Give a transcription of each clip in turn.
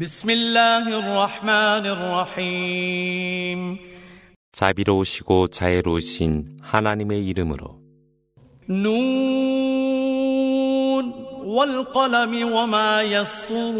بسم الله الرحمن الرحيم 자비로우시고 자애로우신 하나님의 이름으로 نون والقلم وما يسطرون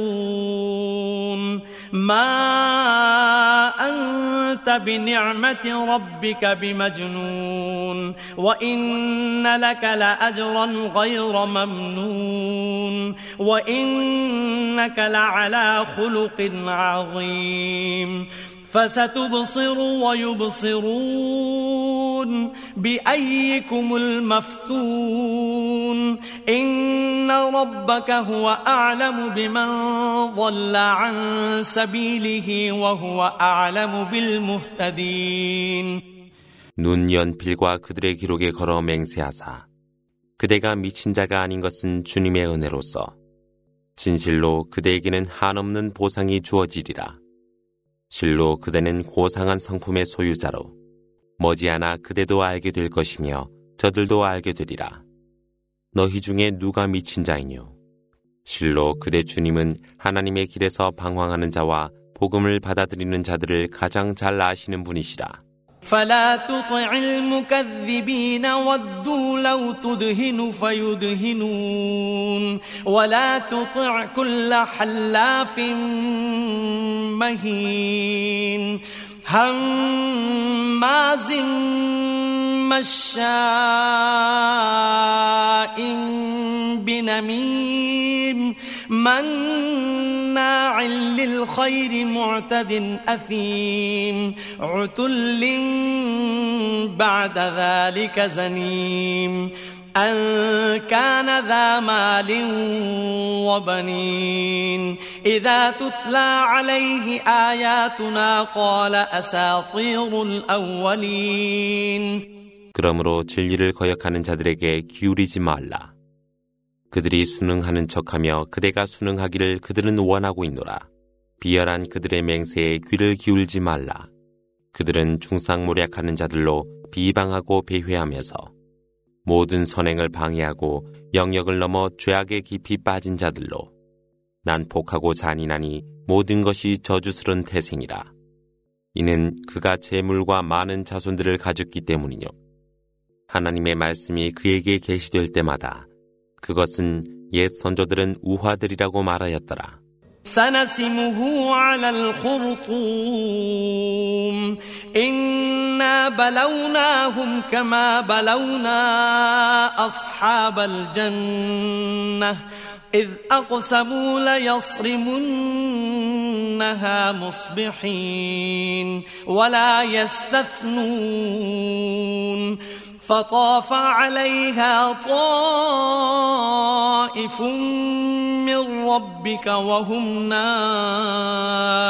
ما أنت بنعمة ربك بمجنون وإن لك لأجرا غير ممنون وإنك لعلى خلق عظيم فستبصر ويبصرون بأيكم المفتون إن ربك هو أعلم بمن ضل عن سبيله وهو أعلم بالمهتدين 눈 연필과 그들의 기록에 걸어 맹세하사 그대가 미친 자가 아닌 것은 주님의 은혜로서 진실로 그대에게는 한없는 보상이 주어지리라. 실로 그대는 고상한 성품의 소유자로 머지않아 그대도 알게 될 것이며 저들도 알게 되리라. 너희 중에 누가 미친 자이뇨? 실로 그대 주님은 하나님의 길에서 방황하는 자와 복음을 받아들이는 자들을 가장 잘 아시는 분이시라. فلا تطع المكذبين ودوا لو تدهن فيدهنون ولا تطع كل حلاف مهين هماز مشاء بنميم مناع للخير معتد أثيم عتل بعد ذلك زنيم أن كان ذا مال وبنين إذا تتلى عليه آياتنا قال أساطير الأولين 그러므로 진리를 거역하는 자들에게 기울이지 말라. 그들이 수능하는 척하며 그대가 수능하기를 그들은 원하고 있노라. 비열한 그들의 맹세에 귀를 기울지 말라. 그들은 중상모략하는 자들로 비방하고 배회하면서 모든 선행을 방해하고 영역을 넘어 죄악에 깊이 빠진 자들로 난폭하고 잔인하니 모든 것이 저주스런 태생이라. 이는 그가 재물과 많은 자손들을 가졌기 때문이뇨. 하나님의 말씀이 그에게 계시될 때마다 그것은 옛 선조들은 우화들이라고 말하였더라. سنسمه على الخرطوم إنا بلوناهم كما بلونا أصحاب الجنة إذ أقسموا ليصرمنها مصبحين ولا يستثنون فطاف عليها طائف من ربك وهم نائمون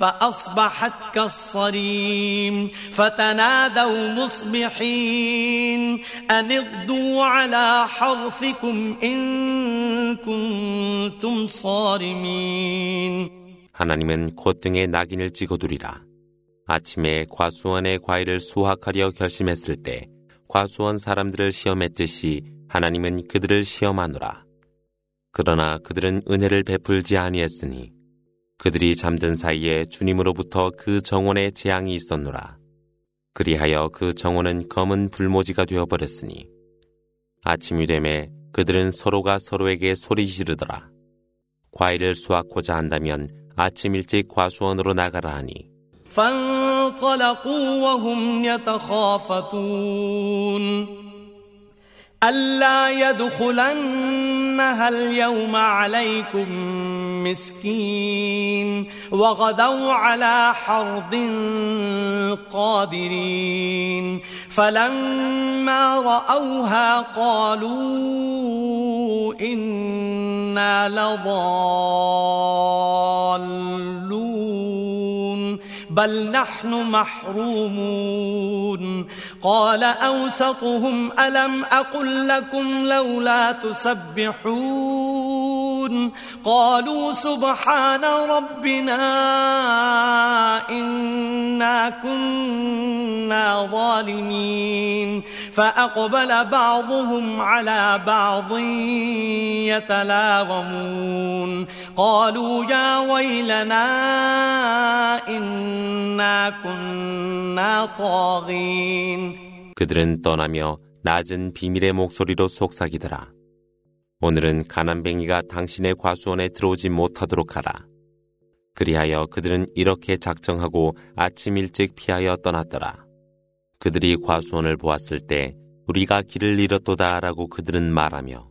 فأصبحت كالصريم فتنادوا مصبحين أن اغدوا على حرثكم إن كنتم صارمين 하나님은 콧등에 낙인을 찍어두리라. 아침에 과수원의 과일을 수확하려 결심했을 때 과수원 사람들을 시험했듯이 하나님은 그들을 시험하노라. 그러나 그들은 은혜를 베풀지 아니했으니 그들이 잠든 사이에 주님으로부터 그 정원에 재앙이 있었노라. 그리하여 그 정원은 검은 불모지가 되어버렸으니 아침이 되매 그들은 서로가 서로에게 소리 지르더라. 과일을 수확고자 한다면 아침 일찍 과수원으로 나가라 하니 فانطلقوا وهم يتخافتون. ألا يدخلنها اليوم عليكم مسكين وغدوا على حرد قادرين. فلما رأوها قالوا إنا لضالون. بل نحن محرومون. قال أوسطهم ألم أقل لكم لولا تسبحون؟ قالوا سبحان ربنا إنا كنا ظالمين. فأقبل بعضهم على بعض يتلاومون قالوا يا ويلنا إنا كنا طاغين 그들은 떠나며 낮은 비밀의 목소리로 속삭이더라. 오늘은 가난뱅이가 당신의 과수원에 들어오지 못하도록 하라. 그리하여 그들은 이렇게 작정하고 아침 일찍 피하여 떠났더라. 그들이 과수원을 보았을 때 우리가 길을 잃었도다 라고 그들은 말하며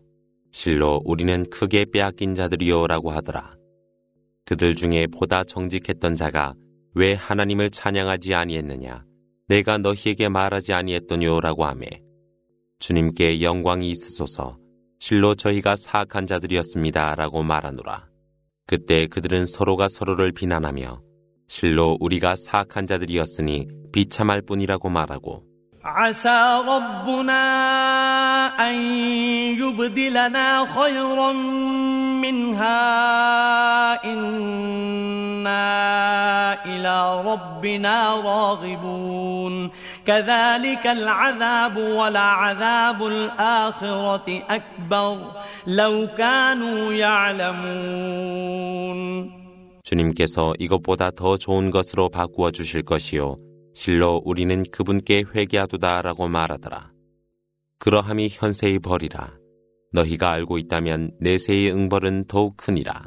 실로 우리는 크게 빼앗긴 자들이요 라고 하더라. 그들 중에 보다 정직했던 자가 왜 하나님을 찬양하지 아니했느냐 내가 너희에게 말하지 아니했더뇨 라고 하매 주님께 영광이 있으소서 실로 저희가 사악한 자들이었습니다. 라고 말하노라. 그때 그들은 서로가 서로를 비난하며 실로 우리가 사악한 자들이었으니 비참할 뿐이라고 말하고 عسى ربنا أن يبدلنا خيرا منها إنا إلى ربنا راغبون كذلك العذاب ولعذاب الآخرة أكبر لو كانوا يعلمون 주님께서 이것보다 더 좋은 것으로 바꾸어 주실 것이요 실로 우리는 그분께 회개하도다라고 말하더라. 그러함이 현세의 벌이라. 너희가 알고 있다면 내세의 응벌은 더욱 크니라.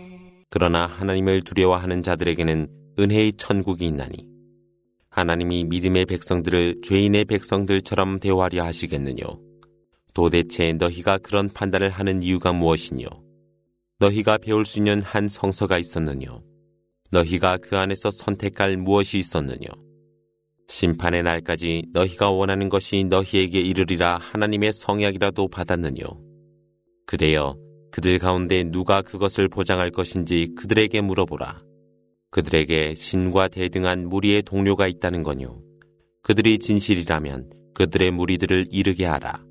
그러나 하나님을 두려워하는 자들에게는 은혜의 천국이 있나니 하나님이 믿음의 백성들을 죄인의 백성들처럼 대화하려 하시겠느뇨. 도대체 너희가 그런 판단을 하는 이유가 무엇이뇨? 너희가 배울 수 있는 한 성서가 있었느뇨? 너희가 그 안에서 선택할 무엇이 있었느뇨? 심판의 날까지 너희가 원하는 것이 너희에게 이르리라 하나님의 성약이라도 받았느뇨? 그대여 그들 가운데 누가 그것을 보장할 것인지 그들에게 물어보라. 그들에게 신과 대등한 무리의 동료가 있다는 거뇨. 그들이 진실이라면 그들의 무리들을 이르게 하라.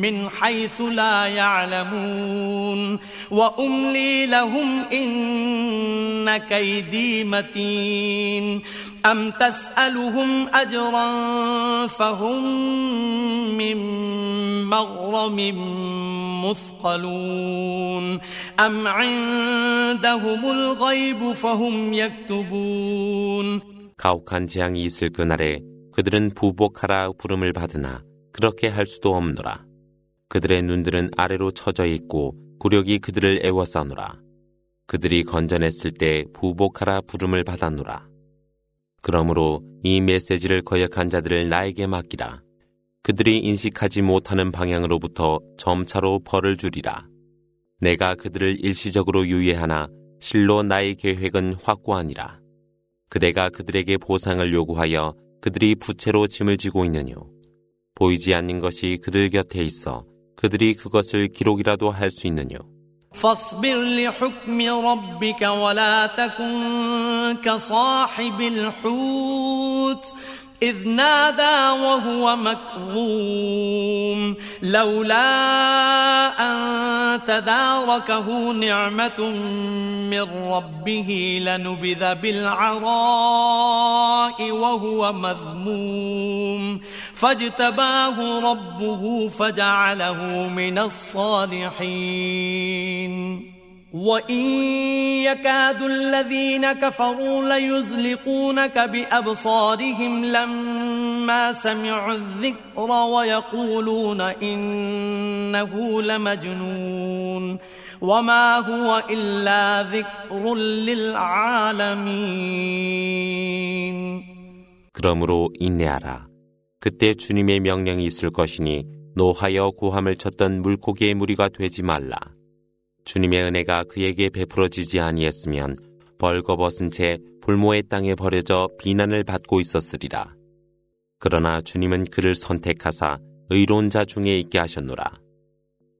من حيث لا يعلمون وأملي لهم إن كيدي متين أم تسألهم أجرا فهم من مغرم مثقلون أم عندهم الغيب فهم يكتبون 가혹한 재앙이 있을 그날에 그들은 부복하라 부름을 받으나 그렇게 할 수도 없노라. 그들의 눈들은 아래로 처져 있고 구력이 그들을 애워싸노라. 그들이 건져냈을 때 부복하라 부름을 받았노라. 그러므로 이 메시지를 거역한 자들을 나에게 맡기라. 그들이 인식하지 못하는 방향으로부터 점차로 벌을 주리라. 내가 그들을 일시적으로 유예하나 실로 나의 계획은 확고하니라. 그대가 그들에게 보상을 요구하여 그들이 부채로 짐을 지고 있느뇨. 보이지 않는 것이 그들 곁에 있어 그들이 그것을 기록이라도 할 수 있느뇨. فاصبر لحكم ربك ولا تكن كصاحب الحوت إذ نادى وهو مكظوم لولا أن تداركه نعمة من ربه لنبذ بالعراء وهو مذموم. فاجتباه ربه فجعله من الصالحين. وإن يكاد الذين كفروا ليزلقونك بأبصارهم لما سمعوا الذكر ويقولون إنه لمجنون وما هو إلا ذكر للعالمين 그러므로 인내하라. 그때 주님의 명령이 있을 것이니 노하여 구함을 쳤던 물고기의 무리가 되지 말라. 주님의 은혜가 그에게 베풀어지지 아니했으면 벌거벗은 채 불모의 땅에 버려져 비난을 받고 있었으리라. 그러나 주님은 그를 선택하사 의로운 자 중에 있게 하셨노라.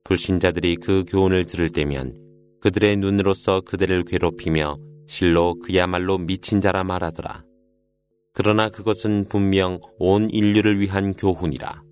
불신자들이 그 교훈을 들을 때면 그들의 눈으로서 그들을 괴롭히며 실로 그야말로 미친 자라 말하더라. 그러나 그것은 분명 온 인류를 위한 교훈이라.